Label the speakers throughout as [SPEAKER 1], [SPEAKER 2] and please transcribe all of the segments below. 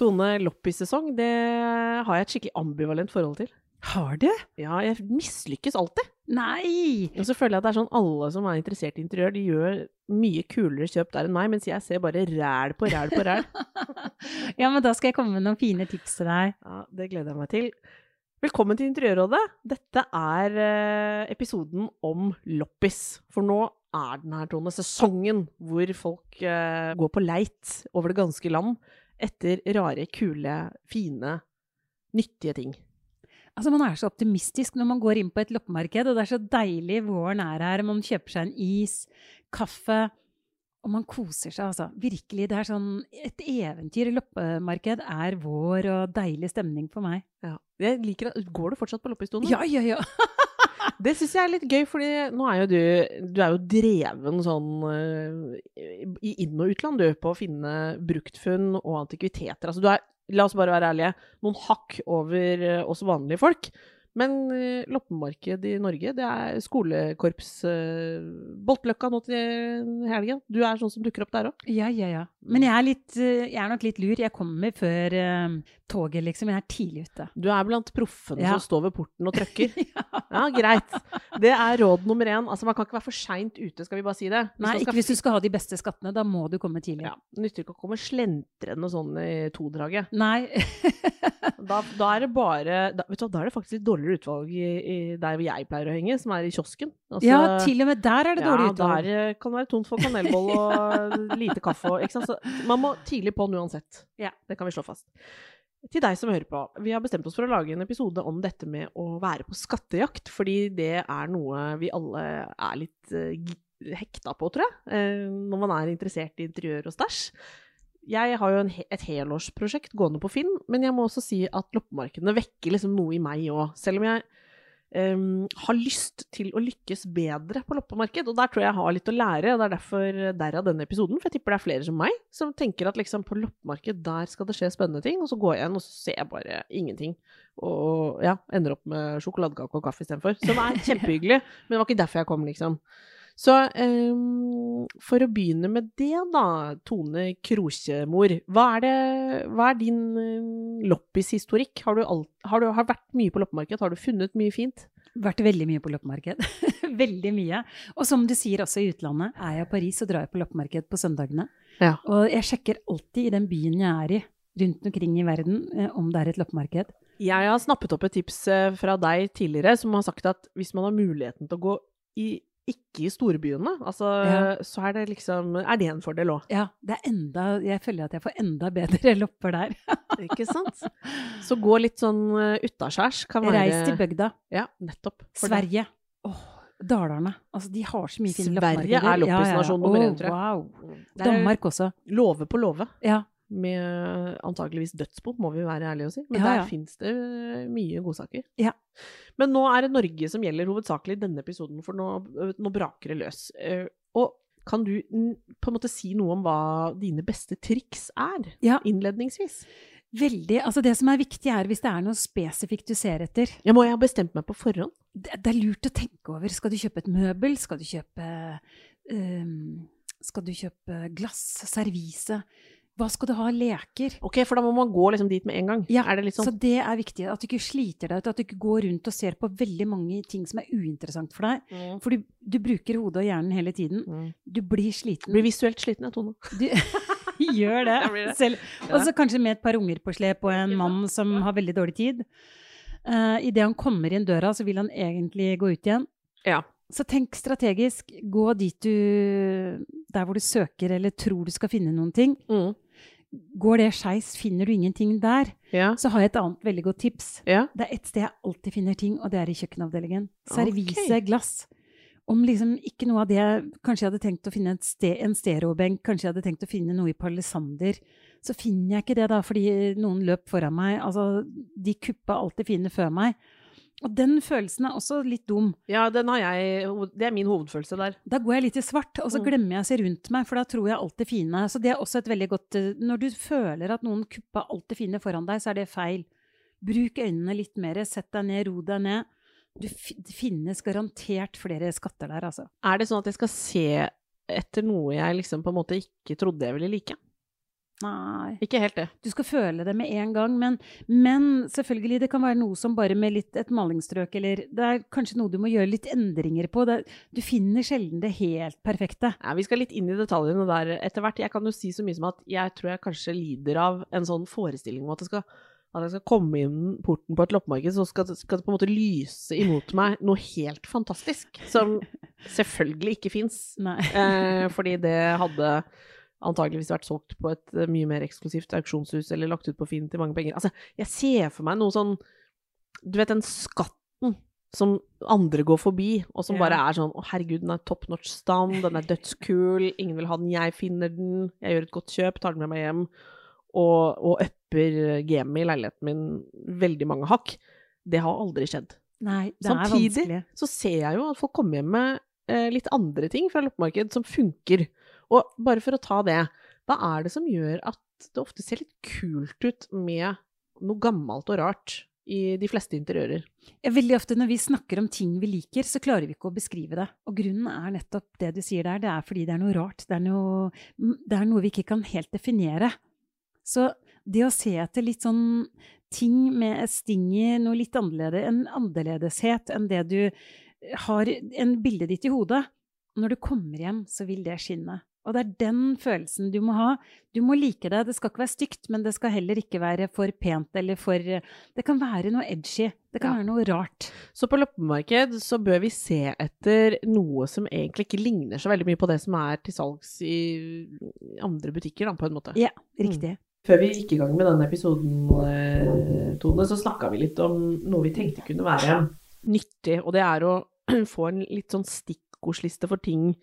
[SPEAKER 1] Tone Loppis-sesong, det har jeg et skikkelig ambivalent forhold til.
[SPEAKER 2] Har du?
[SPEAKER 1] Ja, jeg mislykkes alltid.
[SPEAKER 2] Nei!
[SPEAKER 1] Og så føler jeg at det er sånn alle som er interessert i interiør, de gjør mye kulere kjøp der enn meg, mens jeg ser bare ræl på ræl på ræl.
[SPEAKER 2] ja, men da skal jeg komme med noen fine tips til deg.
[SPEAKER 1] Ja, det gleder jeg meg til. Velkommen til Interiørrådet. Dette er eh, episoden om loppis. For nå er den her, Tone, sesongen hvor folk eh, går på leit over det ganske land etter rare, kule, fine, nyttige ting.
[SPEAKER 2] Altså, Man er så optimistisk når man går inn på et loppemarked, og det er så deilig våren er her. Man kjøper seg en is, kaffe, og man koser seg, altså. Virkelig. Det er sånn Et eventyr loppemarked er vår og deilig stemning for meg.
[SPEAKER 1] Ja. Jeg liker at, Går du fortsatt på loppestolen?
[SPEAKER 2] Ja, ja, ja.
[SPEAKER 1] Det syns jeg er litt gøy, fordi nå er jo du Du er jo dreven sånn eh, i inn- og utland, du, på å finne bruktfunn og antikviteter. Altså du er, la oss bare være ærlige, noen hakk over eh, oss vanlige folk. Men uh, loppemarked i Norge, det er skolekorps uh, Boltløkka nå til helgen. Du er sånn som dukker opp der òg?
[SPEAKER 2] Ja, ja, ja. Men jeg er, litt, eh, jeg er nok litt lur. Jeg kommer før eh, toget, liksom. Jeg er tidlig ute.
[SPEAKER 1] Du er blant proffene
[SPEAKER 2] Ja.
[SPEAKER 1] som står ved porten og trøkker? ja, greit. Det er råd nummer én. Altså, man kan ikke være for seint ute, skal vi bare si det. Hvis
[SPEAKER 2] Nei, ikke hvis du skal ha de beste skattene. Da må du komme tidlig.
[SPEAKER 1] Ja, nytter ikke å komme slentrende sånn i todraget.
[SPEAKER 2] Nei.
[SPEAKER 1] Da, da er det bare da, vet du, hva, da er det faktisk litt dårligere utvalg i, i der hvor jeg pleier å henge, som er i kiosken. Altså,
[SPEAKER 2] ja, til og med der er det dårlig
[SPEAKER 1] Ja,
[SPEAKER 2] utvalg.
[SPEAKER 1] der eh, kan det være tomt for kanelboll og lite kaffe. og-? Så man må tidlig på'n uansett.
[SPEAKER 2] Ja.
[SPEAKER 1] Det kan vi slå fast. Til deg som hører på, vi har bestemt oss for å lage en episode om dette med å være på skattejakt, fordi det er noe vi alle er litt eh, hekta på, tror jeg, eh, når man er interessert i interiør og stæsj. Jeg har jo en, et helårsprosjekt gående på Finn, men jeg må også si at loppemarkedene vekker liksom noe i meg òg. Selv om jeg um, har lyst til å lykkes bedre på loppemarked, og der tror jeg jeg har litt å lære. og Det er derfor derav denne episoden, for jeg tipper det er flere som meg, som tenker at liksom på loppemarked der skal det skje spennende ting, og så går jeg inn og så ser jeg bare ingenting. Og ja, ender opp med sjokoladekake og kaffe istedenfor. Som er kjempehyggelig, men det var ikke derfor jeg kom, liksom. Så um, for å begynne med det, da, Tone Krokjemor. Hva hva er din um, loppishistorikk? Har har du har vært mye på loppemarked? Har du funnet mye fint?
[SPEAKER 2] Vært veldig mye på loppemarked. veldig mye. Og som du sier også i utlandet, er jeg i Paris og drar jeg på loppemarked på søndagene.
[SPEAKER 1] Ja.
[SPEAKER 2] Og jeg sjekker alltid i den byen jeg er i, rundt omkring i verden, eh, om det er et loppemarked.
[SPEAKER 1] Jeg har snappet opp et tips fra deg tidligere, som har sagt at hvis man har muligheten til å gå i ikke i storbyene, altså,
[SPEAKER 2] Ja.
[SPEAKER 1] så er det liksom Er det en fordel òg?
[SPEAKER 2] Ja, det er enda, jeg føler at jeg får enda bedre lopper der.
[SPEAKER 1] Ikke sant? Så gå litt sånn uh, utaskjærs kan være
[SPEAKER 2] Reis til bygda.
[SPEAKER 1] Ja, nettopp.
[SPEAKER 2] Sverige. Åh, Dalarne. Altså, de har så mye fine loppemarkeder.
[SPEAKER 1] Sverige er loppisnasjon nummer én, tror jeg.
[SPEAKER 2] Wow.
[SPEAKER 1] Det er
[SPEAKER 2] Danmark også.
[SPEAKER 1] Låve på låve.
[SPEAKER 2] Ja.
[SPEAKER 1] Med antakeligvis dødsbo, må vi være ærlige og si. Men
[SPEAKER 2] Ja,
[SPEAKER 1] der
[SPEAKER 2] ja.
[SPEAKER 1] fins det mye godsaker.
[SPEAKER 2] Ja.
[SPEAKER 1] Men nå er det Norge som gjelder hovedsakelig i denne episoden, for nå, nå braker det løs. Uh, og kan du på en måte si noe om hva dine beste triks er, innledningsvis?
[SPEAKER 2] Veldig. Altså, det som er viktig, er hvis det er noe spesifikt du ser etter.
[SPEAKER 1] Ja, må jeg ha bestemt meg på forhånd?
[SPEAKER 2] Det, det er lurt å tenke over. Skal du kjøpe et møbel? Skal du kjøpe um, Skal du kjøpe glass? Servise? Hva skal du ha? Leker?
[SPEAKER 1] Ok, for da må man gå liksom dit med en gang.
[SPEAKER 2] Ja,
[SPEAKER 1] er det litt
[SPEAKER 2] Så
[SPEAKER 1] sånn?
[SPEAKER 2] det er viktig. At du ikke sliter deg ut. At du ikke går rundt og ser på veldig mange ting som er uinteressant for deg.
[SPEAKER 1] Mm.
[SPEAKER 2] For du, du bruker hodet og hjernen hele tiden.
[SPEAKER 1] Mm.
[SPEAKER 2] Du blir sliten.
[SPEAKER 1] Blir visuelt sliten, jeg, Tone.
[SPEAKER 2] Du gjør det.
[SPEAKER 1] Det.
[SPEAKER 2] Selv. Og så kanskje med et par unger på slep og en mann som har veldig dårlig tid. Uh, Idet han kommer inn døra, så vil han egentlig gå ut igjen.
[SPEAKER 1] Ja.
[SPEAKER 2] Så tenk strategisk. Gå dit du Der hvor du søker eller tror du skal finne noen ting.
[SPEAKER 1] Mm.
[SPEAKER 2] Går det skeis, finner du ingenting der,
[SPEAKER 1] Ja.
[SPEAKER 2] så har jeg et annet veldig godt tips.
[SPEAKER 1] ja.
[SPEAKER 2] Det er ett sted jeg alltid finner ting, og det er i kjøkkenavdelingen.
[SPEAKER 1] Servise,
[SPEAKER 2] Servise, glass. Om liksom ikke noe av det Kanskje jeg hadde tenkt å finne et ste, en stereobenk, kanskje jeg hadde tenkt å finne noe i palisander. Så finner jeg ikke det, da, fordi noen løp foran meg. Altså, de kuppa alltid fine før meg. Og den følelsen er også litt dum.
[SPEAKER 1] ja, den har jeg Det er min hovedfølelse der.
[SPEAKER 2] Da går jeg litt i svart, og så
[SPEAKER 1] Mm.
[SPEAKER 2] glemmer jeg å se rundt meg, for da tror jeg alt det fine. Så det er også et veldig godt eh, Når du føler at noen kuppa alt det fine foran deg, så er det feil. Bruk øynene litt mer, sett deg ned, ro deg ned. Du, det finnes garantert flere skatter der, altså.
[SPEAKER 1] Er det sånn at jeg skal se etter noe jeg liksom på en måte ikke trodde jeg ville like?
[SPEAKER 2] Nei.
[SPEAKER 1] Ikke helt det.
[SPEAKER 2] Du skal føle det med en gang, men, men selvfølgelig, det kan være noe som bare med litt et malingsstrøk, eller det er kanskje noe du må gjøre litt endringer på. Det, du finner sjelden det helt perfekte.
[SPEAKER 1] Ja, vi skal litt inn i detaljene der etter hvert. Jeg kan jo si så mye som at jeg tror jeg kanskje lider av en sånn forestilling om at det skal at jeg skal komme inn porten på et loppemarked, så skal, skal det på en måte lyse imot meg noe helt fantastisk. Som selvfølgelig ikke fins. Eh, fordi det hadde antageligvis vært solgt på et eh, mye mer eksklusivt auksjonshus eller lagt ut på Finn til mange penger. Altså, jeg ser for meg noe sånn Du vet den skatten som andre går forbi, og som
[SPEAKER 2] Ja.
[SPEAKER 1] bare er sånn Å, herregud, den er top notch stand, den er dødskul, ingen vil ha den, jeg finner den, jeg gjør et godt kjøp, tar den med meg hjem, og, og upper gamet i leiligheten min veldig mange hakk. Det har aldri skjedd.
[SPEAKER 2] Nei, det er
[SPEAKER 1] Samtidig
[SPEAKER 2] vanskelig.
[SPEAKER 1] så ser jeg jo at folk kommer hjem med eh, litt andre ting fra loppemarked som funker. Og bare for å ta det, hva er det som gjør at det ofte ser litt kult ut med noe gammelt og rart i de fleste interiører?
[SPEAKER 2] Veldig ofte når vi snakker om ting vi liker, så klarer vi ikke å beskrive det. Og grunnen er nettopp det du sier der, det er fordi det er noe rart. Det er noe, det er noe vi ikke kan helt definere. Så det å se etter litt sånn ting med et sting i, noe litt annerledes, en annerledeshet enn det du har en bildet ditt i hodet, når du kommer hjem, så vil det skinne. Og det er den følelsen du må ha. Du må like det. Det skal ikke være stygt, men det skal heller ikke være for pent eller for Det kan være noe edgy. Det kan
[SPEAKER 1] Ja.
[SPEAKER 2] være noe rart.
[SPEAKER 1] Så på loppemarked så bør vi se etter noe som egentlig ikke ligner så veldig mye på det som er til salgs i andre butikker, da, på en måte.
[SPEAKER 2] Ja, riktig.
[SPEAKER 1] Før vi gikk i gang med denne episoden, eh, Tone, så snakka vi litt om noe vi tenkte kunne være nyttig, og det er å få en litt sånn stikkordsliste for ting,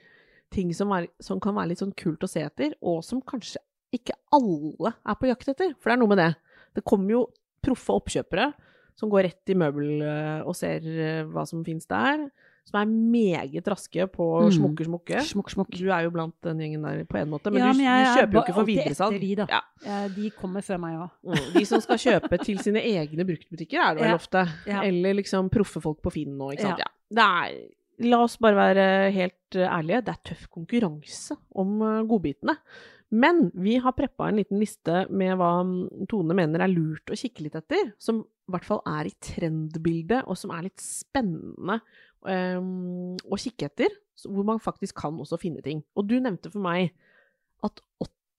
[SPEAKER 1] ting som, er, som kan være litt sånn kult å se etter, og som kanskje ikke alle er på jakt etter. For det er noe med det. Det kommer jo proffe oppkjøpere som går rett i møbel eh, og ser eh, hva som finnes der, som er meget raske på
[SPEAKER 2] Mm.
[SPEAKER 1] smukke, smukke.
[SPEAKER 2] Smuk, smuk.
[SPEAKER 1] Du er jo blant den gjengen der på en måte, men
[SPEAKER 2] Ja, men jeg
[SPEAKER 1] du
[SPEAKER 2] er
[SPEAKER 1] kjøper jo ikke for videresalg.
[SPEAKER 2] de, da.
[SPEAKER 1] Ja.
[SPEAKER 2] De kommer før meg òg.
[SPEAKER 1] Mm, De som skal kjøpe til sine egne bruktbutikker, er det vel
[SPEAKER 2] Ja.
[SPEAKER 1] ofte.
[SPEAKER 2] Ja.
[SPEAKER 1] Eller liksom proffe folk på Finn nå, ikke sant.
[SPEAKER 2] Ja.
[SPEAKER 1] Ja. Det er, la oss bare være helt eh, ærlige, det er tøff konkurranse om eh, godbitene. Men vi har preppa en liten liste med hva mm, Tone mener er lurt å kikke litt etter, som i hvert fall er i trendbildet, og som er litt spennende um, å kikke etter, hvor man faktisk kan også finne ting. Og du nevnte for meg at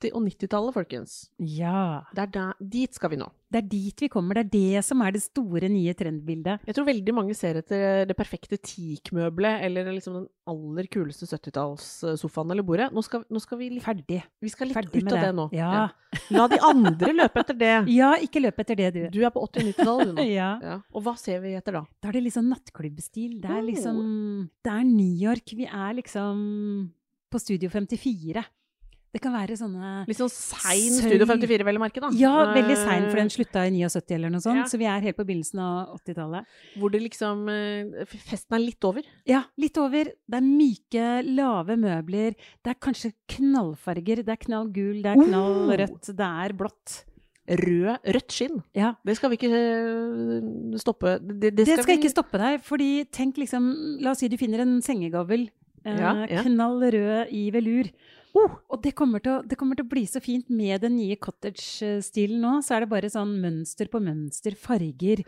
[SPEAKER 1] 80- og 90-tallet, folkens,
[SPEAKER 2] Ja.
[SPEAKER 1] det er der, dit skal vi nå.
[SPEAKER 2] Det er dit vi kommer. Det er det som er det store, nye trendbildet.
[SPEAKER 1] Jeg tror veldig mange ser etter det perfekte teakmøbelet, eller liksom den aller kuleste 70-tallssofaen eller bordet. Nå skal, nå skal vi litt,
[SPEAKER 2] Ferdig.
[SPEAKER 1] vi skal litt
[SPEAKER 2] Ferdig
[SPEAKER 1] ut av det,
[SPEAKER 2] det.
[SPEAKER 1] nå.
[SPEAKER 2] Ja.
[SPEAKER 1] La de andre løpe etter det.
[SPEAKER 2] Ja, ikke løp etter det, du.
[SPEAKER 1] Du er på 80- og 90-tallet, du nå.
[SPEAKER 2] Ja.
[SPEAKER 1] Ja. Og hva ser vi etter da?
[SPEAKER 2] Da er det litt sånn nattklubbstil. Det er
[SPEAKER 1] Oh.
[SPEAKER 2] liksom Det er New York. Vi er liksom på Studio 54. Det kan være sånne
[SPEAKER 1] Litt sånn sein. Studio 54, vel å merke, da.
[SPEAKER 2] Ja, veldig sein, for den slutta i 79 eller noe sånt.
[SPEAKER 1] Ja.
[SPEAKER 2] Så vi er helt på begynnelsen av 80-tallet.
[SPEAKER 1] Hvor det liksom eh, Festen er litt over.
[SPEAKER 2] Ja, litt over. Det er myke, lave møbler. Det er kanskje knallfarger. Det er knallgul, det er
[SPEAKER 1] Oh!
[SPEAKER 2] knallrødt, det er blått.
[SPEAKER 1] Rød, rødt skinn.
[SPEAKER 2] Ja.
[SPEAKER 1] Det skal vi ikke eh, stoppe Det,
[SPEAKER 2] Det skal,
[SPEAKER 1] vi-
[SPEAKER 2] ikke stoppe deg, fordi tenk liksom La oss si du finner en sengegavl. Eh,
[SPEAKER 1] Ja, ja.
[SPEAKER 2] Knall rød i velur.
[SPEAKER 1] Oh!
[SPEAKER 2] Og det kommer, til å, det kommer til å bli så fint med den nye cottage-stilen nå. Så er det bare sånn mønster på mønster, farger.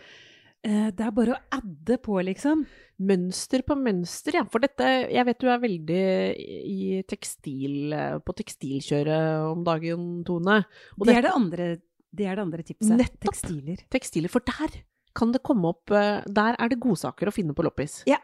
[SPEAKER 2] Eh, det er bare å adde på, liksom.
[SPEAKER 1] Mønster på mønster, ja. For dette Jeg vet du er veldig i tekstil På tekstilkjøret om dagen, Tone. Og
[SPEAKER 2] Det er det andre, det er det andre tipset.
[SPEAKER 1] Nettopp.
[SPEAKER 2] Tekstiler.
[SPEAKER 1] tekstiler, for der kan det komme opp eh, Der er det godsaker å finne på loppis.
[SPEAKER 2] Ja.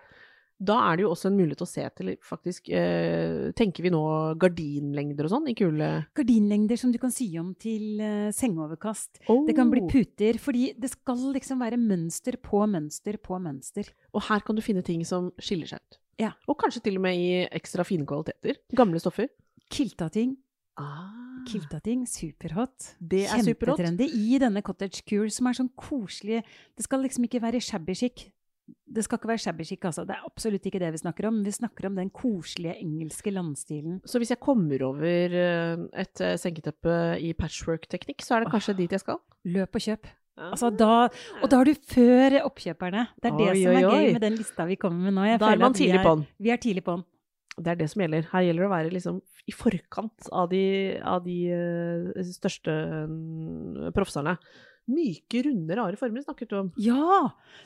[SPEAKER 1] Da er det jo også en mulighet å se til faktisk eh, Tenker vi nå gardinlengder og sånn i kule
[SPEAKER 2] Gardinlengder som du kan sy om til eh, sengeoverkast. Det kan bli
[SPEAKER 1] Oh.
[SPEAKER 2] puter, fordi det skal liksom være mønster på mønster på mønster.
[SPEAKER 1] Og her kan du finne ting som skiller seg ut.
[SPEAKER 2] Ja.
[SPEAKER 1] Og kanskje til og med i ekstra fine kvaliteter. Gamle stoffer.
[SPEAKER 2] Kilta-ting.
[SPEAKER 1] Ah.
[SPEAKER 2] Kilta-ting, superhot.
[SPEAKER 1] Det er superhot.
[SPEAKER 2] Kjempetrendy i denne cottage cure, som er sånn koselig Det skal liksom ikke være shabby chic. Det skal ikke være shabby chic, altså. Det er absolutt ikke det vi snakker om. Vi snakker om den koselige engelske landstilen.
[SPEAKER 1] Så hvis jeg kommer over eh, et senketeppe i patchwork-teknikk, så er det kanskje dit jeg skal?
[SPEAKER 2] Løp og kjøp. Altså da, og da er du før oppkjøperne. Det er det
[SPEAKER 1] Oi,
[SPEAKER 2] som er
[SPEAKER 1] oi,
[SPEAKER 2] gøy med den lista vi kommer med nå. Jeg
[SPEAKER 1] Da er man tidlig på'n.
[SPEAKER 2] Vi er tidlig på'n.
[SPEAKER 1] Det er det som gjelder. Her gjelder det å være liksom i forkant av de, av de eh, største mm, proffserne. Myke, runde, rare former snakket du om.
[SPEAKER 2] Ja!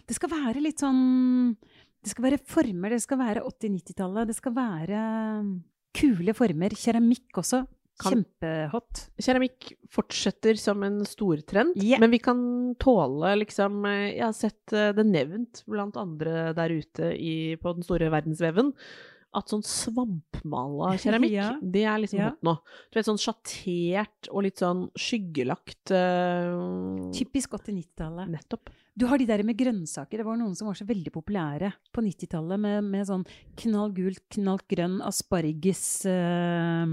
[SPEAKER 2] Det skal være litt sånn Det skal være former. Det skal være 80-90-tallet. Det skal være um, kule former. Keramikk også. Kjempehot.
[SPEAKER 1] Keramikk fortsetter som en stortrend,
[SPEAKER 2] yeah.
[SPEAKER 1] men vi kan tåle liksom eh, Jeg har sett eh, det nevnt blant andre der ute i, på den store verdensveven. At sånn svampmala keramikk,
[SPEAKER 2] Ja.
[SPEAKER 1] det er liksom
[SPEAKER 2] Ja.
[SPEAKER 1] hot nå. Du vet, sånn sjattert og litt sånn skyggelagt uh...
[SPEAKER 2] Typisk 80-90-tallet.
[SPEAKER 1] Nettopp.
[SPEAKER 2] Du har de der med grønnsaker. Det var noen som var så veldig populære på 90-tallet, med, med sånn knallgult, knallgrønn asparges eh,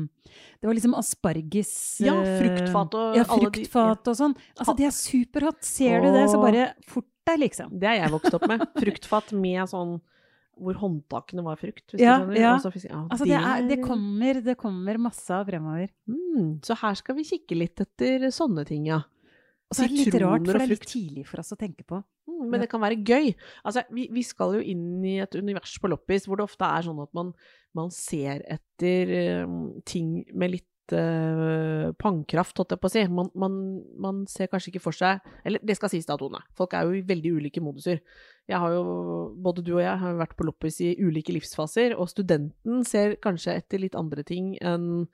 [SPEAKER 2] Det var liksom asparges
[SPEAKER 1] Ja,
[SPEAKER 2] eh,
[SPEAKER 1] fruktfat og
[SPEAKER 2] Ja,
[SPEAKER 1] de-
[SPEAKER 2] fruktfat og sånn. Altså, det er superhot. Ser du det, så bare fort deg, liksom.
[SPEAKER 1] Det er jeg vokst opp med. Fruktfat med sånn hvor håndtakene var frukt.
[SPEAKER 2] Ja, ja.
[SPEAKER 1] Og ja,
[SPEAKER 2] Altså, det, er, det, kommer, det kommer masse av fremover.
[SPEAKER 1] Mm, så her skal vi kikke litt etter sånne ting, ja.
[SPEAKER 2] Og så er det litt rart, for det er litt tidlig for oss å tenke på.
[SPEAKER 1] Mm, men det kan være gøy. Altså, vi, vi skal jo inn i et univers på loppis hvor det ofte er sånn at man, man ser etter eh, ting med litt uh, pangkraft, holdt jeg på å si. Man, man, man ser kanskje ikke for seg Eller det skal sies da, Tone. Folk er jo i veldig ulike moduser. Jeg har jo, både du og jeg har vært på loppis i ulike livsfaser, og studenten ser kanskje etter litt andre ting enn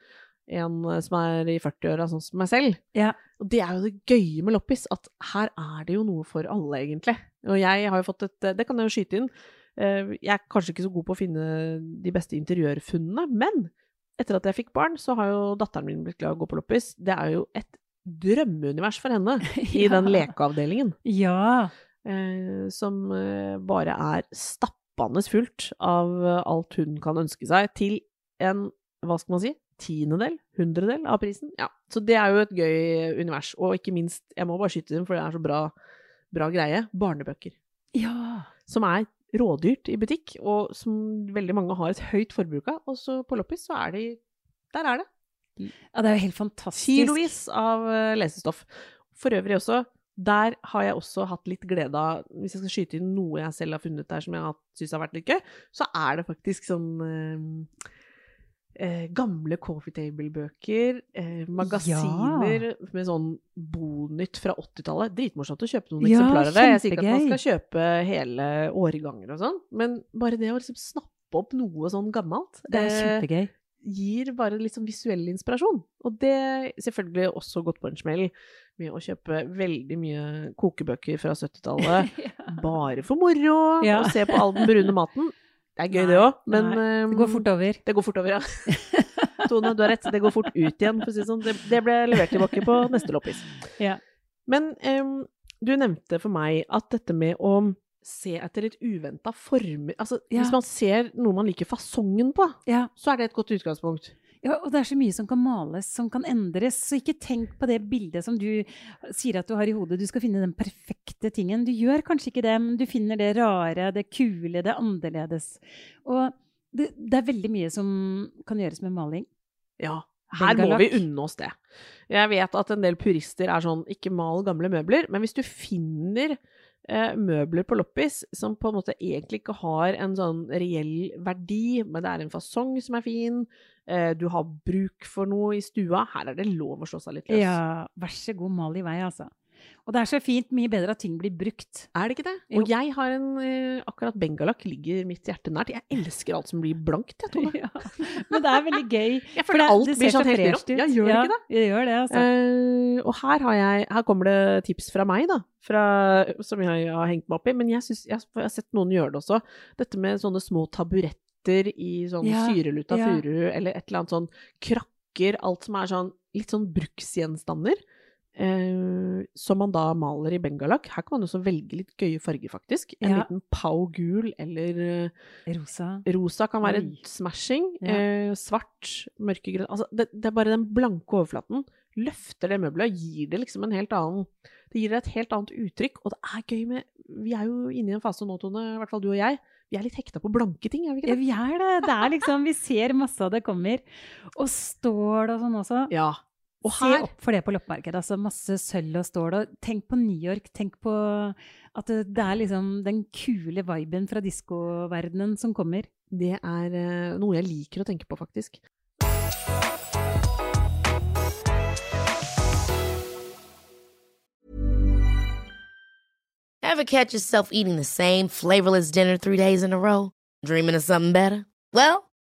[SPEAKER 1] en som er i 40-åra, sånn som meg selv.
[SPEAKER 2] Ja.
[SPEAKER 1] Og det er jo det gøye med loppis, at her er det jo noe for alle, egentlig. Og jeg har jo fått et Det kan jeg jo skyte inn. eh, Jeg er kanskje ikke så god på å finne de beste interiørfunnene, men etter at jeg fikk barn, så har jo datteren min blitt glad i å gå på loppis. Det er jo et drømmeunivers for henne i den lekeavdelingen,
[SPEAKER 2] Ja.
[SPEAKER 1] Eh, som eh, bare er stappende fullt av eh, alt hun kan ønske seg, til en, hva skal man si, tiendedel, hundredel av prisen. Ja, så det er jo et gøy univers. Og ikke minst, jeg må bare skyte inn, for det er så bra, bra greie, barnebøker.
[SPEAKER 2] ja.
[SPEAKER 1] Som er rådyrt i butikk, og som veldig mange har et høyt forbruk av. Og så på loppis så er de Der er det.
[SPEAKER 2] Ja, det er jo helt fantastisk.
[SPEAKER 1] Kilovis av lesestoff. For øvrig også, der har jeg også hatt litt glede av Hvis jeg skal skyte inn noe jeg selv har funnet der som jeg syns har vært litt gøy, så er det faktisk sånn eh, eh, gamle coffee table-bøker, eh, magasiner med sånn Bonytt fra 80-tallet. Dritmorsomt å kjøpe noen
[SPEAKER 2] Ja,
[SPEAKER 1] eksemplarer av det. Jeg sier ikke at man skal kjøpe hele årganger og sånn, men bare det å liksom snappe opp noe sånn gammelt
[SPEAKER 2] Det er
[SPEAKER 1] eh,
[SPEAKER 2] kjempegøy.
[SPEAKER 1] gir bare litt sånn visuell inspirasjon. Og det selvfølgelig også gått på en smell med å kjøpe veldig mye kokebøker fra 70-tallet. Bare for moro,
[SPEAKER 2] Ja.
[SPEAKER 1] og se på all den brune maten. Det er gøy, det òg, men
[SPEAKER 2] Nei, Det går fort over.
[SPEAKER 1] det går fort over, ja. Tone, du har rett. Det går fort ut igjen, for å si det sånn. Det, det ble levert tilbake på neste loppis.
[SPEAKER 2] Ja.
[SPEAKER 1] Men um, du nevnte for meg at dette med å se etter litt uventa former Altså,
[SPEAKER 2] Ja.
[SPEAKER 1] hvis man ser noe man liker fasongen på,
[SPEAKER 2] Ja.
[SPEAKER 1] så er det et godt utgangspunkt.
[SPEAKER 2] Ja, og det er så mye som kan males, som kan endres. Så ikke tenk på det bildet som du sier at du har i hodet. Du skal finne den perfekte tingen. Du gjør kanskje ikke det, men du finner det rare, det kule, det annerledes. Og det, det er veldig mye som kan gjøres med maling.
[SPEAKER 1] Ja, her må vi unne oss det. Jeg vet at en del purister er sånn ikke mal gamle møbler, men hvis du finner eh, møbler på loppis som på en måte egentlig ikke har en sånn reell verdi, men det er en fasong som er fin, eh, du har bruk for noe i stua, her er det lov å slå seg litt løs.
[SPEAKER 2] Ja, vær så god, mal i vei, altså. Og det er så fint mye bedre at ting blir brukt.
[SPEAKER 1] Er det ikke det?
[SPEAKER 2] Jo.
[SPEAKER 1] Og jeg har en eh, Akkurat bengalakk ligger mitt hjerte nært. Jeg elsker alt som blir blankt, jeg, Tone.
[SPEAKER 2] Ja. Men det er veldig gøy.
[SPEAKER 1] Jeg
[SPEAKER 2] for
[SPEAKER 1] føler
[SPEAKER 2] det-
[SPEAKER 1] alt
[SPEAKER 2] det
[SPEAKER 1] blir sånn helt rått. Ja, gjør det
[SPEAKER 2] Ja,
[SPEAKER 1] ikke det?
[SPEAKER 2] Jeg gjør det, altså.
[SPEAKER 1] Uh, og her, har jeg, her kommer det tips fra meg, da. Fra, som jeg har hengt meg opp i. Men jeg, synes, jeg, jeg har sett noen gjøre det også. Dette med sånne små taburetter i sånn
[SPEAKER 2] Ja,
[SPEAKER 1] syreluta furu, eller et eller annet sånn krakker. Alt som er sånn litt sånn bruksgjenstander. Eh, som man da maler i bengalakk. Her kan man også velge litt gøye farger, faktisk. En
[SPEAKER 2] Ja.
[SPEAKER 1] liten pau gul eller eh,
[SPEAKER 2] Rosa.
[SPEAKER 1] Rosa kan være
[SPEAKER 2] Oi.
[SPEAKER 1] smashing.
[SPEAKER 2] Ja.
[SPEAKER 1] Eh, svart, mørkegrønn Altså, det, det er bare den blanke overflaten. Løfter det møbelet og gir det liksom en helt annen Det gir det et helt annet uttrykk. Og det er gøy med Vi er jo inne i en fase nå, Tone, i hvert fall du og jeg. Vi er litt hekta på blanke ting, er vi ikke det?
[SPEAKER 2] vi er det. Det er liksom Vi ser masse av det kommer. Og stål og sånn også.
[SPEAKER 1] Ja. Og
[SPEAKER 2] Se opp for det på loppemarkedet. Altså masse sølv og stål. Og tenk på New York. Tenk på at det, det er liksom den kule viben fra diskoverdenen som kommer.
[SPEAKER 1] Det er eh, noe jeg liker å tenke på, faktisk.
[SPEAKER 3] Ever catch yourself eating the same flavorless dinner three days in a row? Dreaming of something better? Well,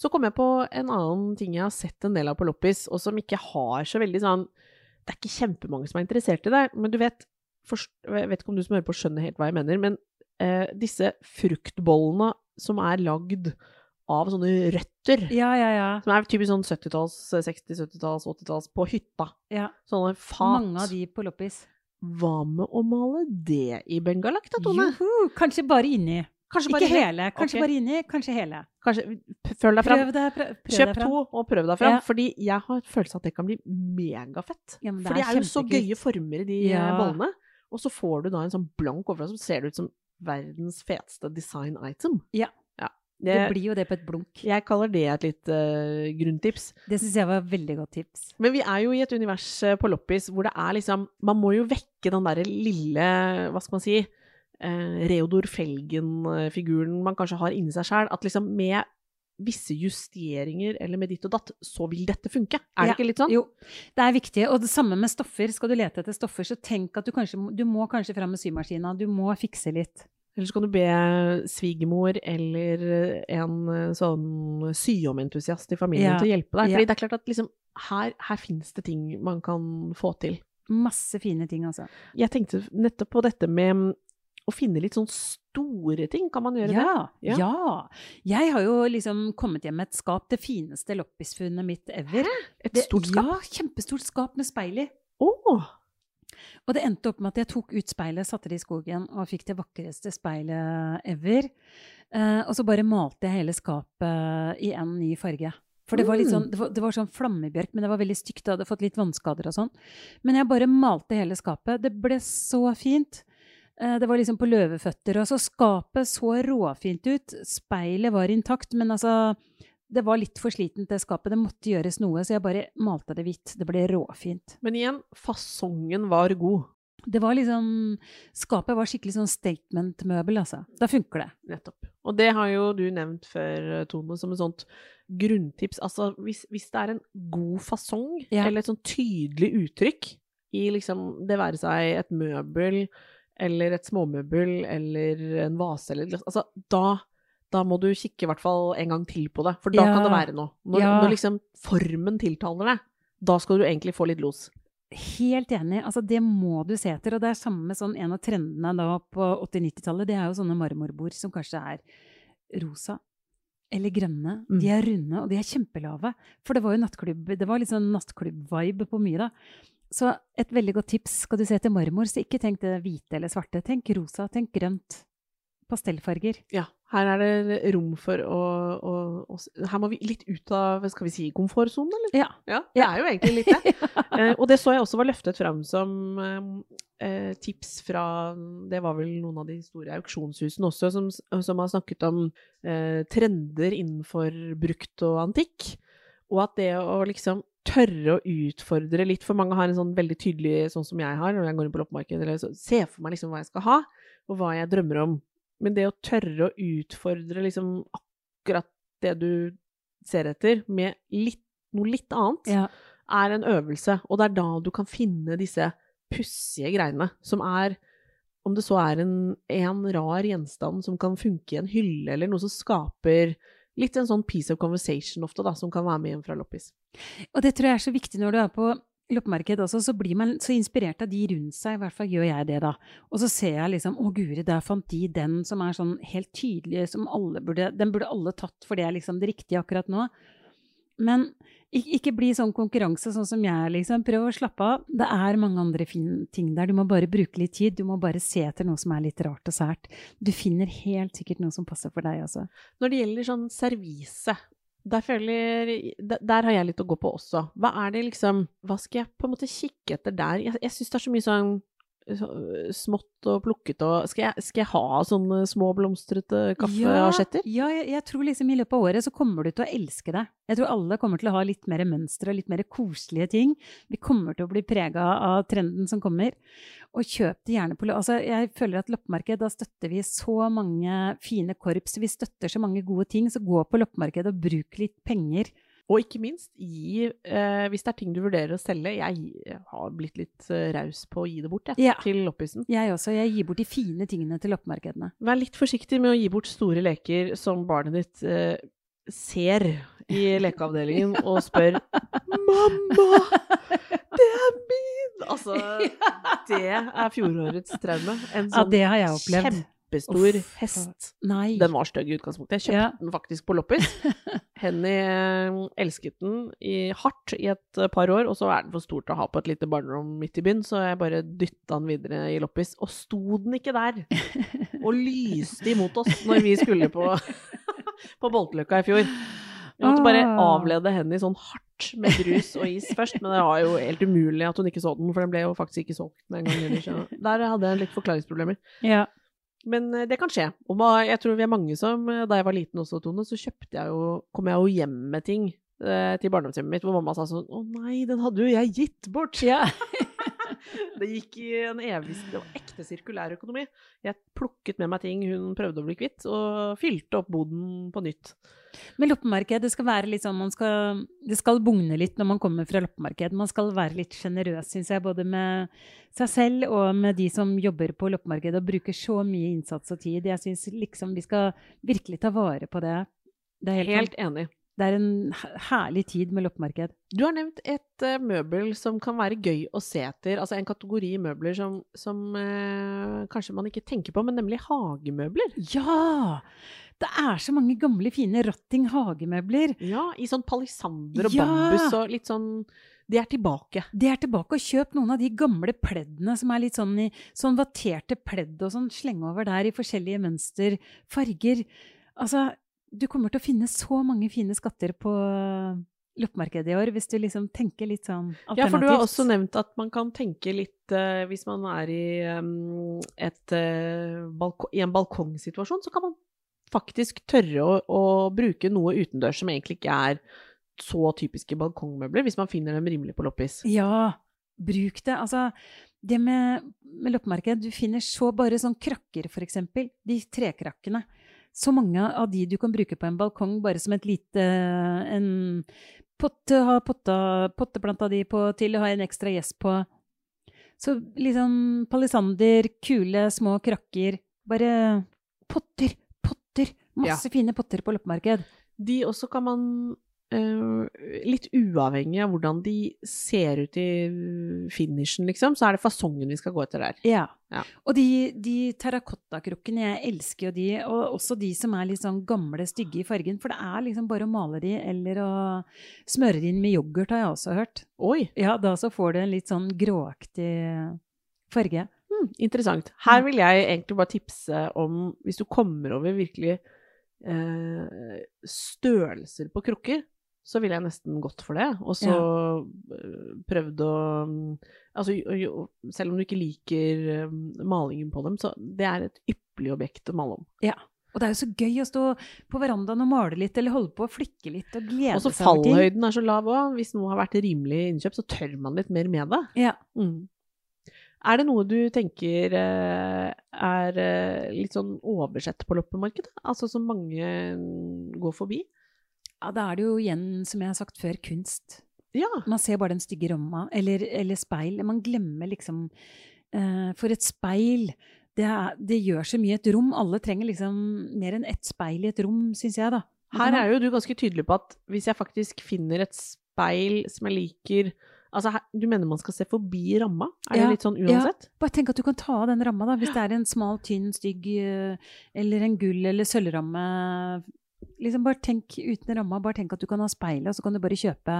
[SPEAKER 1] Så kom jeg på en annen ting jeg har sett en del av på loppis, og som ikke har så veldig sånn Det er ikke kjempemange som er interessert i det, men du vet forst, Jeg vet ikke om du som hører på skjønner helt hva jeg mener, men eh, disse fruktbollene som er lagd av sånne røtter
[SPEAKER 2] Ja, ja, ja.
[SPEAKER 1] Som er typisk sånn 70-talls, 60-, 70-talls, 80-talls på hytta.
[SPEAKER 2] ja.
[SPEAKER 1] Sånne fat.
[SPEAKER 2] Mange av de på loppis.
[SPEAKER 1] Hva med å male det i bengalakk, da, Tone?
[SPEAKER 2] Juhu! Kanskje bare inni.
[SPEAKER 1] Kanskje
[SPEAKER 2] Ikke hele. Kanskje
[SPEAKER 1] okay.
[SPEAKER 2] bare inni, kanskje hele.
[SPEAKER 1] Kanskje, følg deg fram.
[SPEAKER 2] Prøv deg, prøv, prøv
[SPEAKER 1] Kjøp
[SPEAKER 2] deg fram.
[SPEAKER 1] to og prøv deg fram,
[SPEAKER 2] Ja.
[SPEAKER 1] fordi jeg har følelse av at det kan bli megafett.
[SPEAKER 2] Ja, det
[SPEAKER 1] For det
[SPEAKER 2] er
[SPEAKER 1] er jo så gøye former i de
[SPEAKER 2] Ja.
[SPEAKER 1] eh, bollene. Og så får du da en sånn blank overflate som ser ut som verdens feteste design item.
[SPEAKER 2] Ja.
[SPEAKER 1] ja.
[SPEAKER 2] Det
[SPEAKER 1] Det,
[SPEAKER 2] blir jo det på et blunk.
[SPEAKER 1] jeg kaller det et litt uh, grunntips.
[SPEAKER 2] Det syns jeg var et veldig godt tips.
[SPEAKER 1] Men vi er jo i et univers eh, på loppis hvor det er liksom Man må jo vekke den derre lille, hva skal man si, eh, Reodor Felgen-figuren man kanskje har inni seg sjæl, At liksom med visse justeringer eller med ditt og datt, så vil dette funke. Er det
[SPEAKER 2] Ja,
[SPEAKER 1] ikke litt sånn?
[SPEAKER 2] Jo, det er viktig. Og det samme med stoffer. Skal du lete etter stoffer, så tenk at du kanskje du må kanskje fram med symaskina. Du må fikse litt.
[SPEAKER 1] Eller så kan du be svigermor eller en eh, sånn syomentusiast i familien
[SPEAKER 2] Ja,
[SPEAKER 1] til å hjelpe deg.
[SPEAKER 2] ja.
[SPEAKER 1] Fordi det er klart at liksom, her, her finnes det ting man kan få til.
[SPEAKER 2] Masse fine ting, altså.
[SPEAKER 1] Jeg tenkte nettopp på dette med å finne litt sånn store ting. Kan man gjøre det?
[SPEAKER 2] Ja,
[SPEAKER 1] Ja.
[SPEAKER 2] ja. Jeg har jo liksom kommet hjem med et skap, det fineste loppisfunnet mitt ever.
[SPEAKER 1] Et
[SPEAKER 2] Det-
[SPEAKER 1] stort skap?
[SPEAKER 2] Ja, kjempestort skap med speil i.
[SPEAKER 1] Oh.
[SPEAKER 2] Og det endte opp med at jeg tok ut speilet, satte det i skogen og fikk det vakreste speilet ever. Eh, og så bare malte jeg hele skapet i en ny farge. For det var, litt sånn, det var, det var sånn flammebjørk, men det var veldig stygt. Det hadde fått litt vannskader og sånn. Men jeg bare malte hele skapet. Det ble så fint. Eh, det var liksom på løveføtter. Og så skapet så råfint ut. Speilet var intakt, men altså Det var litt for slitent, det skapet. Det måtte gjøres noe, så jeg bare malte det hvitt. Det ble råfint.
[SPEAKER 1] Men igjen, fasongen var god.
[SPEAKER 2] Det var liksom Skapet var skikkelig sånn statement-møbel, altså. Da funker det.
[SPEAKER 1] Nettopp. Og det har jo du nevnt før, Tone, som et sånt grunntips. Altså, hvis, hvis det er en god fasong,
[SPEAKER 2] Ja.
[SPEAKER 1] eller et sånn tydelig uttrykk i liksom det være seg et møbel, eller et småmøbel, eller en vase, eller Altså, da da må du kikke i hvert fall en gang til på det, for da
[SPEAKER 2] Ja.
[SPEAKER 1] kan det være noe. Når,
[SPEAKER 2] Ja.
[SPEAKER 1] når liksom formen tiltaler deg, da skal du egentlig få litt los.
[SPEAKER 2] Helt enig. Altså, det må du se etter. Og det er samme sånn en av trendene da på 80-90-tallet. Det er jo sånne marmorbord som kanskje er rosa eller grønne.
[SPEAKER 1] Mm.
[SPEAKER 2] De er runde, og de er kjempelave. For det var jo nattklubb, det var sånn nattklubb-vibe på mye, da. Så et veldig godt tips. Skal du se etter marmor, så ikke tenk det hvite eller svarte. Tenk rosa, tenk grønt. pastellfarger.
[SPEAKER 1] Ja, her er det rom for å, å, å Her må vi litt ut av skal vi si, komfortsonen, eller?
[SPEAKER 2] Ja.
[SPEAKER 1] Ja, det er jo egentlig litt det. Eh, og det så jeg også var løftet fram som eh, tips fra Det var vel noen av de store auksjonshusene også som, som har snakket om eh, trender innenfor brukt og antikk. Og at det å liksom tørre å utfordre litt, for mange har en sånn veldig tydelig, sånn som jeg har når jeg går inn på loppemarkedet, eller så, ser for meg liksom hva jeg skal ha, og hva jeg drømmer om. Men det å tørre å utfordre liksom akkurat det du ser etter, med litt, noe litt annet,
[SPEAKER 2] Ja.
[SPEAKER 1] er en øvelse. Og det er da du kan finne disse pussige greiene, som er om det så er en, en rar gjenstand som kan funke i en hylle, eller noe som skaper litt en sånn piece of conversation ofte, da, som kan være med hjem fra loppis.
[SPEAKER 2] Og det tror jeg er så viktig når du er på loppemarked også, så blir man så inspirert av de rundt seg, i hvert fall gjør jeg det da. Og så ser jeg liksom, å guri, der fant de den som er sånn helt tydelig, som alle burde, den burde alle tatt, for det er liksom det riktige akkurat nå. Men ikke, bli sånn konkurranse sånn som jeg, liksom. Prøv å slappe av. Det er mange andre fine ting der. Du må bare bruke litt tid. Du må bare se etter noe som er litt rart og sært. Du finner helt sikkert noe som passer for deg også.
[SPEAKER 1] Når det gjelder sånn servise, der, føler, der, har jeg litt å gå på også. Hva er det liksom Hva skal jeg på en måte kikke etter der? Jeg, jeg syns det er så mye sånn så, smått og plukket og skal jeg, skal jeg ha sånne små blomstrete kaffeasjetter?
[SPEAKER 2] Ja, ja jeg, jeg tror liksom i løpet av året så kommer du til å elske det. Jeg tror alle kommer til å ha litt mer mønster og litt mer koselige ting. Vi kommer til å bli prega av trenden som kommer. Og kjøp det gjerne på altså, Jeg føler at loppemarked, da støtter vi så mange fine korps. Vi støtter så mange gode ting. Så gå på loppemarked og bruk litt penger.
[SPEAKER 1] Og ikke minst, gi, eh, hvis det er ting du vurderer å selge Jeg har blitt litt eh, raus på å gi det bort, jeg,
[SPEAKER 2] Ja.
[SPEAKER 1] til loppisen.
[SPEAKER 2] Jeg også. Jeg gir bort de fine tingene til loppemarkedene.
[SPEAKER 1] Vær litt forsiktig med å gi bort store leker som barnet ditt eh, ser i lekeavdelingen og spør 'Mamma, det er min!' Altså, det er fjorårets traume. En
[SPEAKER 2] Ja,
[SPEAKER 1] sånn
[SPEAKER 2] det har jeg opplevd.
[SPEAKER 1] Kjempestor
[SPEAKER 2] Uff,
[SPEAKER 1] hest.
[SPEAKER 2] Nei.
[SPEAKER 1] Den var stygg i utgangspunktet. Jeg kjøpte
[SPEAKER 2] Ja.
[SPEAKER 1] den faktisk på loppis. Henny eh, elsket den i, hardt i et eh, par år, og så er den for stor til å ha på et lite barnerom midt i byen, så jeg bare dytta den videre i loppis. Og sto den ikke der og lyste imot oss når vi skulle på, på Bolteløkka i fjor. Vi måtte bare
[SPEAKER 2] Ah.
[SPEAKER 1] avlede Henny sånn hardt med brus og is først, men det var jo helt umulig at hun ikke så den, for den ble jo faktisk ikke solgt med en gang heller. Der hadde jeg litt forklaringsproblemer.
[SPEAKER 2] Ja.
[SPEAKER 1] Men eh, det kan skje. Og jeg tror vi er mange som eh, Da jeg var liten også, Tone, så kjøpte jeg jo Kom jeg jo hjem med ting eh, til barndomshjemmet mitt hvor mamma sa sånn Å nei, den hadde jo jeg gitt bort!
[SPEAKER 2] ja.
[SPEAKER 1] Det gikk i en evig Det var ekte sirkulær økonomi. Jeg plukket med meg ting hun prøvde å bli kvitt, og fylte opp boden på nytt.
[SPEAKER 2] Men loppemarked, det skal være litt sånn man skal, Det skal bugne litt når man kommer fra loppemarked. Man skal være litt sjenerøs, syns jeg, både med seg selv og med de som jobber på loppemarked og bruker så mye innsats og tid. Jeg syns liksom vi skal virkelig ta vare på det. Det er, helt,
[SPEAKER 1] Helt enig.
[SPEAKER 2] Det er en herlig tid med loppemarked.
[SPEAKER 1] Du har nevnt et uh, møbel som kan være gøy å se etter. Altså en kategori møbler som, som uh, kanskje man ikke tenker på, men nemlig hagemøbler.
[SPEAKER 2] Ja! Det er så mange gamle, fine rotting hagemøbler.
[SPEAKER 1] Ja, i sånn palisander og
[SPEAKER 2] Ja!
[SPEAKER 1] bambus og litt sånn De er tilbake.
[SPEAKER 2] Det er tilbake og kjøp noen av de gamle pleddene som er litt sånn i sånn vatterte pledd og sånn. Slenge over der i forskjellige mønster, farger. Altså, du kommer til å finne så mange fine skatter på loppemarkedet i år, hvis du liksom tenker litt sånn alternativt.
[SPEAKER 1] Ja, for du har også nevnt at man kan tenke litt uh, Hvis man er i, um, et, uh, balko i en balkongsituasjon, så kan man faktisk tørre å, å bruke noe utendørs som egentlig ikke er så typiske balkongmøbler, hvis man finner dem rimelig på loppis.
[SPEAKER 2] Ja, bruk det. Altså, det med, med loppemarked, du finner så bare sånn krakker, for eksempel. De trekrakkene. Så mange av de du kan bruke på en balkong bare som et lite en potte, ha potta, potteplanta di på til ha en ekstra gjess på. Så liksom palisander, kule, små krakker. Bare potter, potter. Masse fine potter på loppemarked.
[SPEAKER 1] De også kan man eh, Litt uavhengig av hvordan de ser ut i finishen, liksom, så er det fasongen vi skal gå etter der.
[SPEAKER 2] Ja.
[SPEAKER 1] Ja.
[SPEAKER 2] Og de, de terrakottakrukkene, jeg elsker jo de, og også de som er litt sånn gamle, stygge i fargen. For det er liksom bare å male de, eller å smøre de inn med yoghurt, har jeg også hørt.
[SPEAKER 1] Oi!
[SPEAKER 2] Ja, da så får du en litt sånn gråaktig farge.
[SPEAKER 1] Hmm, interessant. Her vil jeg egentlig bare tipse om, hvis du kommer over virkelig eh, størrelser på krukker, så ville jeg nesten gått for det. Og så ja. prøvd å mm, Altså, jo, selv om du ikke liker eh, malingen på dem, så det er et ypperlig objekt å male om.
[SPEAKER 2] Ja. Og det er jo så gøy å stå på verandaen og male litt, eller holde på å flikke litt og glede
[SPEAKER 1] Og så
[SPEAKER 2] seg over ting.
[SPEAKER 1] fallhøyden er så lav òg. Hvis noe har vært rimelig innkjøp, så tør man litt mer med det.
[SPEAKER 2] Ja.
[SPEAKER 1] Mm. Er det noe du tenker eh, er eh, litt sånn oversett på loppemarkedet? Altså som mange mm, går forbi?
[SPEAKER 2] Ja, da er det jo igjen, som jeg har sagt før, kunst.
[SPEAKER 1] Ja.
[SPEAKER 2] Man ser bare den stygge romma, eller, eller speil. Man glemmer liksom uh, For et speil det, er, det gjør så mye i et rom. Alle trenger liksom mer enn ett speil i et rom, syns jeg, da.
[SPEAKER 1] Her er jo du ganske tydelig på at hvis jeg faktisk finner et speil som jeg liker Altså, her, du mener man skal se forbi ramma? Er
[SPEAKER 2] Ja,
[SPEAKER 1] det litt sånn uansett?
[SPEAKER 2] Bare tenk at du kan ta av den ramma, da. Hvis det er en smal, tynn, stygg eh, eller en gull- eller sølvramme. Liksom bare tenk uten ramma. Bare tenk at du kan ha speilet, og så kan du bare kjøpe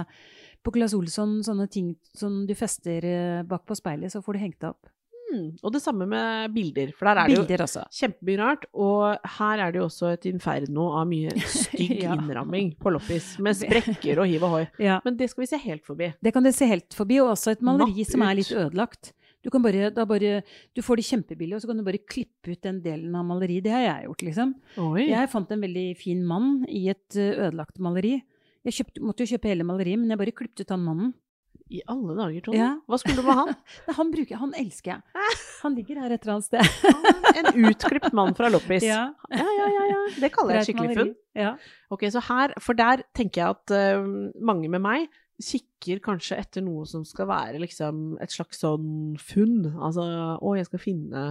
[SPEAKER 2] på Claes Olsson sånne ting som du fester eh, bak på speilet, så får du hengt det opp.
[SPEAKER 1] Mm. Og det samme med bilder, for der er det jo
[SPEAKER 2] Bilder også.
[SPEAKER 1] kjempemye rart. Og her er det jo også et inferno av mye stygg
[SPEAKER 2] Ja.
[SPEAKER 1] innramming på loppis, med sprekker og hiv og hoi.
[SPEAKER 2] Ja.
[SPEAKER 1] Men det skal vi se helt forbi.
[SPEAKER 2] Det kan du se helt forbi, og også et maleri
[SPEAKER 1] Natt
[SPEAKER 2] som er litt ødelagt. Du, kan bare, da bare, du får det kjempebillig, og så kan du bare klippe ut den delen av maleriet. Det har jeg gjort, liksom.
[SPEAKER 1] Oi.
[SPEAKER 2] Jeg fant en veldig fin mann i et ødelagt maleri. Jeg kjøpt, måtte jo kjøpe hele maleriet, men jeg bare klippet ut han mannen.
[SPEAKER 1] I alle dager, Tone.
[SPEAKER 2] Ja.
[SPEAKER 1] Hva skulle du med han?
[SPEAKER 2] Han, bruker, han elsker jeg. Han ligger her et eller annet sted.
[SPEAKER 1] En utklipt mann fra loppis.
[SPEAKER 2] Ja.
[SPEAKER 1] ja, ja, ja, ja. Det kaller jeg
[SPEAKER 2] et
[SPEAKER 1] skikkelig funn.
[SPEAKER 2] Ja.
[SPEAKER 1] Ok, så her, For der tenker jeg at uh, mange med meg kikker kanskje etter noe som skal være liksom et slags sånn funn. Altså, å, jeg skal finne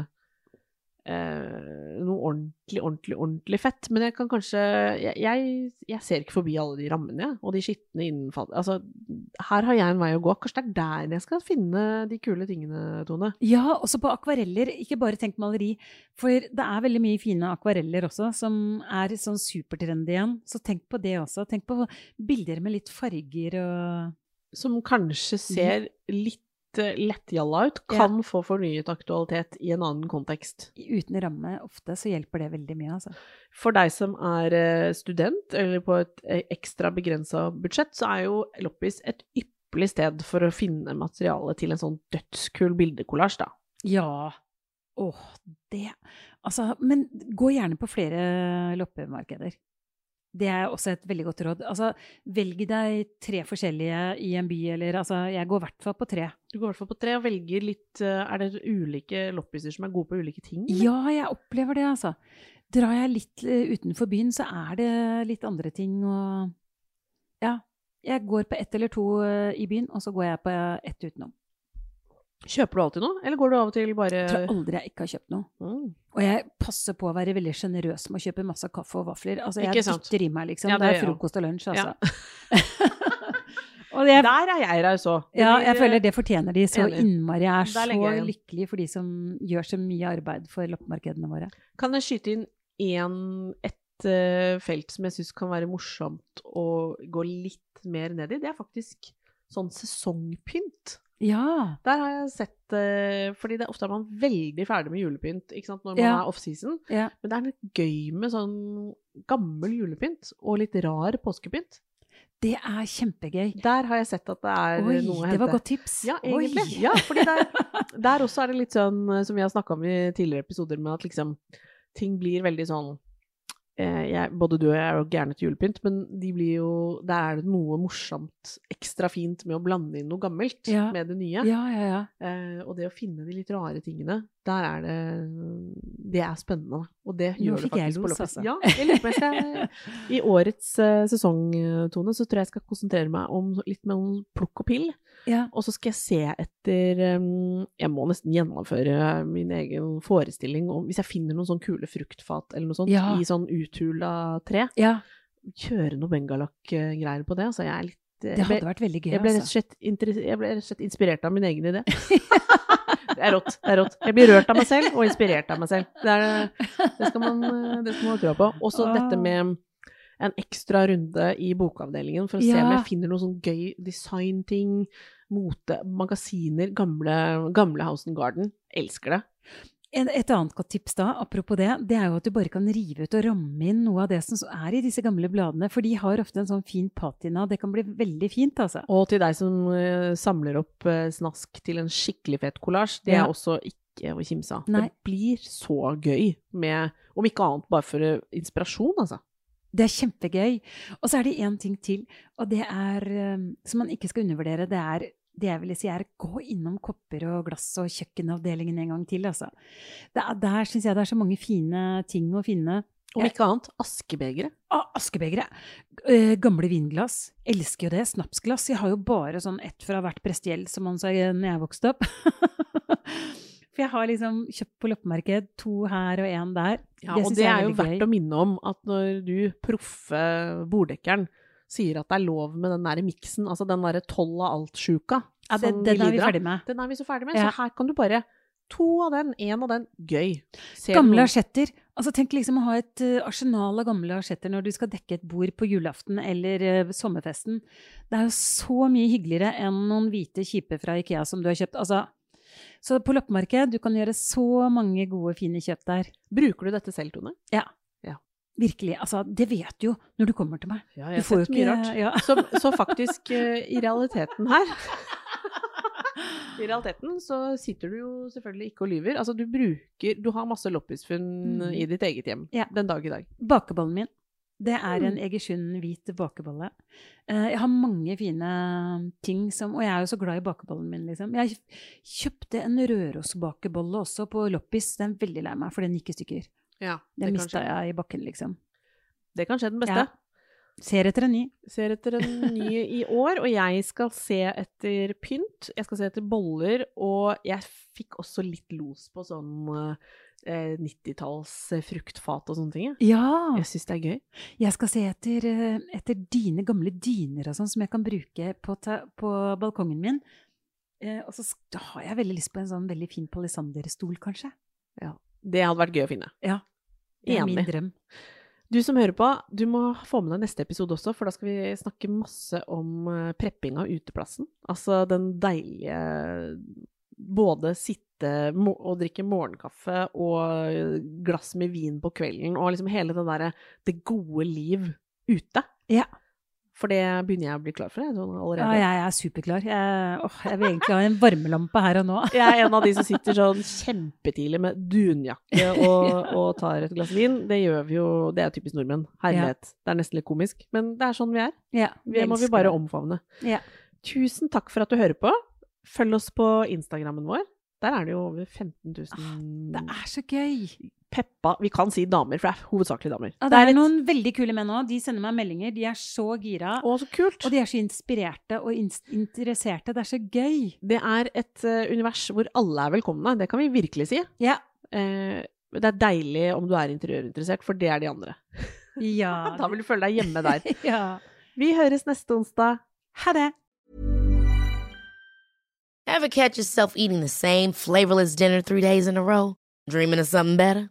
[SPEAKER 1] noe ordentlig, ordentlig, ordentlig fett. Men jeg kan kanskje Jeg, jeg, jeg ser ikke forbi alle de rammene, og de skitne innfall... Altså, her har jeg en vei å gå. Kanskje det er der jeg skal finne de kule tingene, Tone.
[SPEAKER 2] Ja, også på akvareller. Ikke bare tenk maleri. For det er veldig mye fine akvareller også, som er sånn supertrendy igjen. Så tenk på det også. Tenk på bilder med litt farger og
[SPEAKER 1] som kanskje ser litt eh, lettjalla ut, kan få fornyet aktualitet i en annen kontekst.
[SPEAKER 2] uten ramme. Ofte så hjelper det veldig mye, altså.
[SPEAKER 1] For deg som er eh, student, eller på et eh, ekstra begrensa budsjett, så er jo Loppis et ypperlig sted for å finne materiale til en sånn dødskul bildekollasj, da.
[SPEAKER 2] Ja. Åh, det Altså, men gå gjerne på flere loppemarkeder. Det er også et veldig godt råd. Altså, velg deg tre forskjellige i en by, eller altså, jeg går i hvert fall på tre.
[SPEAKER 1] Du går i hvert fall på tre og velger litt eh, Er det ulike loppiser som er gode på ulike ting? eller?
[SPEAKER 2] Ja, jeg opplever det, altså. Drar jeg litt eh, utenfor byen, så er det litt andre ting og Ja. Jeg går på ett eller to eh, i byen, og så går jeg på ett utenom.
[SPEAKER 1] Kjøper du alltid noe, eller går du av og til bare
[SPEAKER 2] Jeg tror aldri jeg ikke har kjøpt noe.
[SPEAKER 1] Mm.
[SPEAKER 2] Og jeg passer på å være veldig sjenerøs med å kjøpe masse kaffe og vafler. Altså, jeg dytter i meg, liksom.
[SPEAKER 1] Ja,
[SPEAKER 2] det,
[SPEAKER 1] det
[SPEAKER 2] er frokost og lunsj,
[SPEAKER 1] Ja.
[SPEAKER 2] altså. og jeg,
[SPEAKER 1] Der er jeg raus òg.
[SPEAKER 2] ja, jeg føler det fortjener de så
[SPEAKER 1] Enig.
[SPEAKER 2] innmari. Jeg er så
[SPEAKER 1] jeg
[SPEAKER 2] lykkelig for de som gjør så mye arbeid for loppemarkedene våre.
[SPEAKER 1] Kan jeg skyte inn én, et eh, felt som jeg syns kan være morsomt å gå litt mer ned i? Det er faktisk sånn sesongpynt.
[SPEAKER 2] Ja.
[SPEAKER 1] Der har jeg sett eh, Fordi det, er ofte er man veldig ferdig med julepynt når man
[SPEAKER 2] Ja.
[SPEAKER 1] er offseason.
[SPEAKER 2] ja.
[SPEAKER 1] Men det er litt gøy med sånn gammel julepynt og litt rar påskepynt.
[SPEAKER 2] Det er kjempegøy.
[SPEAKER 1] Der har jeg sett at det er
[SPEAKER 2] Oi,
[SPEAKER 1] noe å
[SPEAKER 2] det var godt tips.
[SPEAKER 1] Ja,
[SPEAKER 2] Oi.
[SPEAKER 1] Ja, fordi der, der også er det litt sånn eh, som vi har snakka om i tidligere episoder, med at liksom ting blir veldig sånn jeg, Både du og jeg er jo gærne til julepynt, men de blir jo Der er det noe morsomt, ekstra fint med å blande inn noe gammelt
[SPEAKER 2] Ja.
[SPEAKER 1] med det nye.
[SPEAKER 2] Ja, ja, ja.
[SPEAKER 1] Eh, og det å finne de litt rare tingene, der er det Det er spennende. Og det gjør det
[SPEAKER 2] fikk jeg
[SPEAKER 1] faktisk på
[SPEAKER 2] los, altså.
[SPEAKER 1] Ja, jeg lurer på jeg I årets uh, sesong, eh, så tror jeg jeg skal konsentrere meg om litt med noen plukk og pill.
[SPEAKER 2] ja.
[SPEAKER 1] Og så skal jeg se etter um, Jeg må nesten gjennomføre min egen forestilling om Hvis jeg finner noen sånn kule fruktfat eller noe sånt
[SPEAKER 2] Ja.
[SPEAKER 1] i sånn uthula tre,
[SPEAKER 2] ja.
[SPEAKER 1] kjøre noe bengalakk-greier på det. Altså, jeg er litt
[SPEAKER 2] Det hadde vært veldig gøy,
[SPEAKER 1] jeg ble, rett og
[SPEAKER 2] altså.
[SPEAKER 1] slett jeg ble rett og slett inspirert av min egen idé. Det er rått. det er rått. Jeg blir rørt av meg selv og inspirert av meg selv. Det, er, det skal man ha trua på. Også
[SPEAKER 2] Ah.
[SPEAKER 1] dette med en ekstra runde i bokavdelingen for å se om jeg finner noe sånn gøy designting, mote, magasiner, gamle, gamle House and Garden. Elsker det.
[SPEAKER 2] Et annet godt tips da, apropos det, det er jo at du bare kan rive ut og ramme inn noe av det som er i disse gamle bladene. For de har ofte en sånn fin patina. Det kan bli veldig fint, altså.
[SPEAKER 1] Og til deg som eh, samler opp eh, snask til en skikkelig fet kollasj, det
[SPEAKER 2] Ja.
[SPEAKER 1] er også ikke å kimse av. Det blir så gøy med, om ikke annet bare for eh, inspirasjon, altså.
[SPEAKER 2] Det er kjempegøy. Og så er det én ting til, og det er Som man ikke skal undervurdere. Det er det jeg ville si er gå innom kopper og glass og kjøkkenavdelingen en gang til, altså. Er, der syns jeg det er så mange fine ting å finne.
[SPEAKER 1] Om ikke annet, askebegre.
[SPEAKER 2] Ah, askebegre. Eh, gamle vinglass. Elsker jo det. Snapsglass. Jeg har jo bare sånn ett fra hvert prestegjeld, som man sa når jeg vokste opp. For jeg har liksom kjøpt på loppemarked to her og én der.
[SPEAKER 1] Ja,
[SPEAKER 2] Det
[SPEAKER 1] og det
[SPEAKER 2] er
[SPEAKER 1] er jo verdt
[SPEAKER 2] gøy.
[SPEAKER 1] å minne om at når du, proffe borddekkeren, sier at det er lov med den der miksen, altså den derre tolv av alt-sjuka
[SPEAKER 2] Ja, det,
[SPEAKER 1] den,
[SPEAKER 2] den er vi ferdig med.
[SPEAKER 1] Den er vi så ferdig med,
[SPEAKER 2] Ja.
[SPEAKER 1] så her kan du bare To av den, én av den, gøy. Ser
[SPEAKER 2] Gamle asjetter. Altså, tenk liksom å ha et eh, arsenal av gamle asjetter når du skal dekke et bord på julaften eller uh, sommerfesten. Det er jo så mye hyggeligere enn noen hvite kjipe fra Ikea som du har kjøpt. Altså, så på loppemarked, du kan gjøre så mange gode, fine kjøp der.
[SPEAKER 1] Bruker du dette selv, Tone?
[SPEAKER 2] Ja. Virkelig. Altså, det vet du jo når du kommer til meg.
[SPEAKER 1] Ja, jeg har sett mye
[SPEAKER 2] ikke-
[SPEAKER 1] rart.
[SPEAKER 2] ja.
[SPEAKER 1] Så, så faktisk, eh, i realiteten her I realiteten så sitter du jo selvfølgelig ikke og lyver. Altså, du bruker Du har masse loppisfunn
[SPEAKER 2] Mm.
[SPEAKER 1] i ditt eget hjem
[SPEAKER 2] Ja.
[SPEAKER 1] den dag i dag.
[SPEAKER 2] Bakebollen min. Det er
[SPEAKER 1] Mm.
[SPEAKER 2] en Egersund hvit bakebolle. Eh, Jeg har mange fine ting som Og jeg er jo så glad i bakebollen min, liksom. Jeg kjøpte en Rørosbakebolle også på loppis. Den er veldig lei meg, for den gikk i stykker.
[SPEAKER 1] Ja, det det,
[SPEAKER 2] mista jeg i bakken, liksom.
[SPEAKER 1] det kan skje den beste.
[SPEAKER 2] Ja. Ser etter en ny.
[SPEAKER 1] Ser etter en ny i år, og jeg skal se etter pynt. Jeg skal se etter boller, og jeg fikk også litt los på sånn eh, 90-talls fruktfat og sånne ting.
[SPEAKER 2] Ja!
[SPEAKER 1] Jeg syns det er gøy.
[SPEAKER 2] Jeg skal se etter, eh, etter dine gamle dyner og sånn, som jeg kan bruke på, på balkongen min. Eh, og så har jeg veldig lyst på en sånn veldig fin palisanderstol, kanskje.
[SPEAKER 1] Det hadde vært gøy å finne.
[SPEAKER 2] Ja. Det er min drøm.
[SPEAKER 1] Du som hører på, du må få med deg neste episode også, for da skal vi snakke masse om eh, prepping av uteplassen. Altså den deilige Både sitte og drikke morgenkaffe og glass med vin på kvelden, og liksom hele det derre det gode liv ute.
[SPEAKER 2] Ja.
[SPEAKER 1] For det begynner jeg å bli klar for, jeg, sånn
[SPEAKER 2] Ja, jeg er superklar. Jeg, åh, jeg vil egentlig ha en varmelampe her og nå.
[SPEAKER 1] Jeg er en av de som sitter sånn kjempetidlig med dunjakke og, og tar et glass vin. Det gjør vi jo, det er typisk nordmenn. Herlighet. Det er nesten litt komisk. Men det er sånn vi er.
[SPEAKER 2] Ja,
[SPEAKER 1] Det må vi bare omfavne.
[SPEAKER 2] Ja.
[SPEAKER 1] Tusen takk for at du hører på. Følg oss på Instagrammen vår. Der er det jo over 15 000
[SPEAKER 2] Ah, Det er så gøy.
[SPEAKER 1] Peppa Vi kan si damer, for det er hovedsakelig damer.
[SPEAKER 2] Ja, det er
[SPEAKER 1] litt-
[SPEAKER 2] noen veldig kule menn òg. De sender meg meldinger. De er så gira.
[SPEAKER 1] Å, så kult!
[SPEAKER 2] Og de er så inspirerte og in interesserte. Det er så gøy.
[SPEAKER 1] Det er et uh, univers hvor alle er velkomne. Det kan vi virkelig si.
[SPEAKER 2] Ja.
[SPEAKER 1] Uh, det er deilig om du er interiørinteressert, for det er de andre.
[SPEAKER 2] Ja.
[SPEAKER 1] Da vil du føle deg hjemme der.
[SPEAKER 2] ja.
[SPEAKER 1] Vi høres neste onsdag.
[SPEAKER 2] Ha det.
[SPEAKER 3] Ever catch yourself eating the same flavorless dinner three days in a row? Dreaming of something better?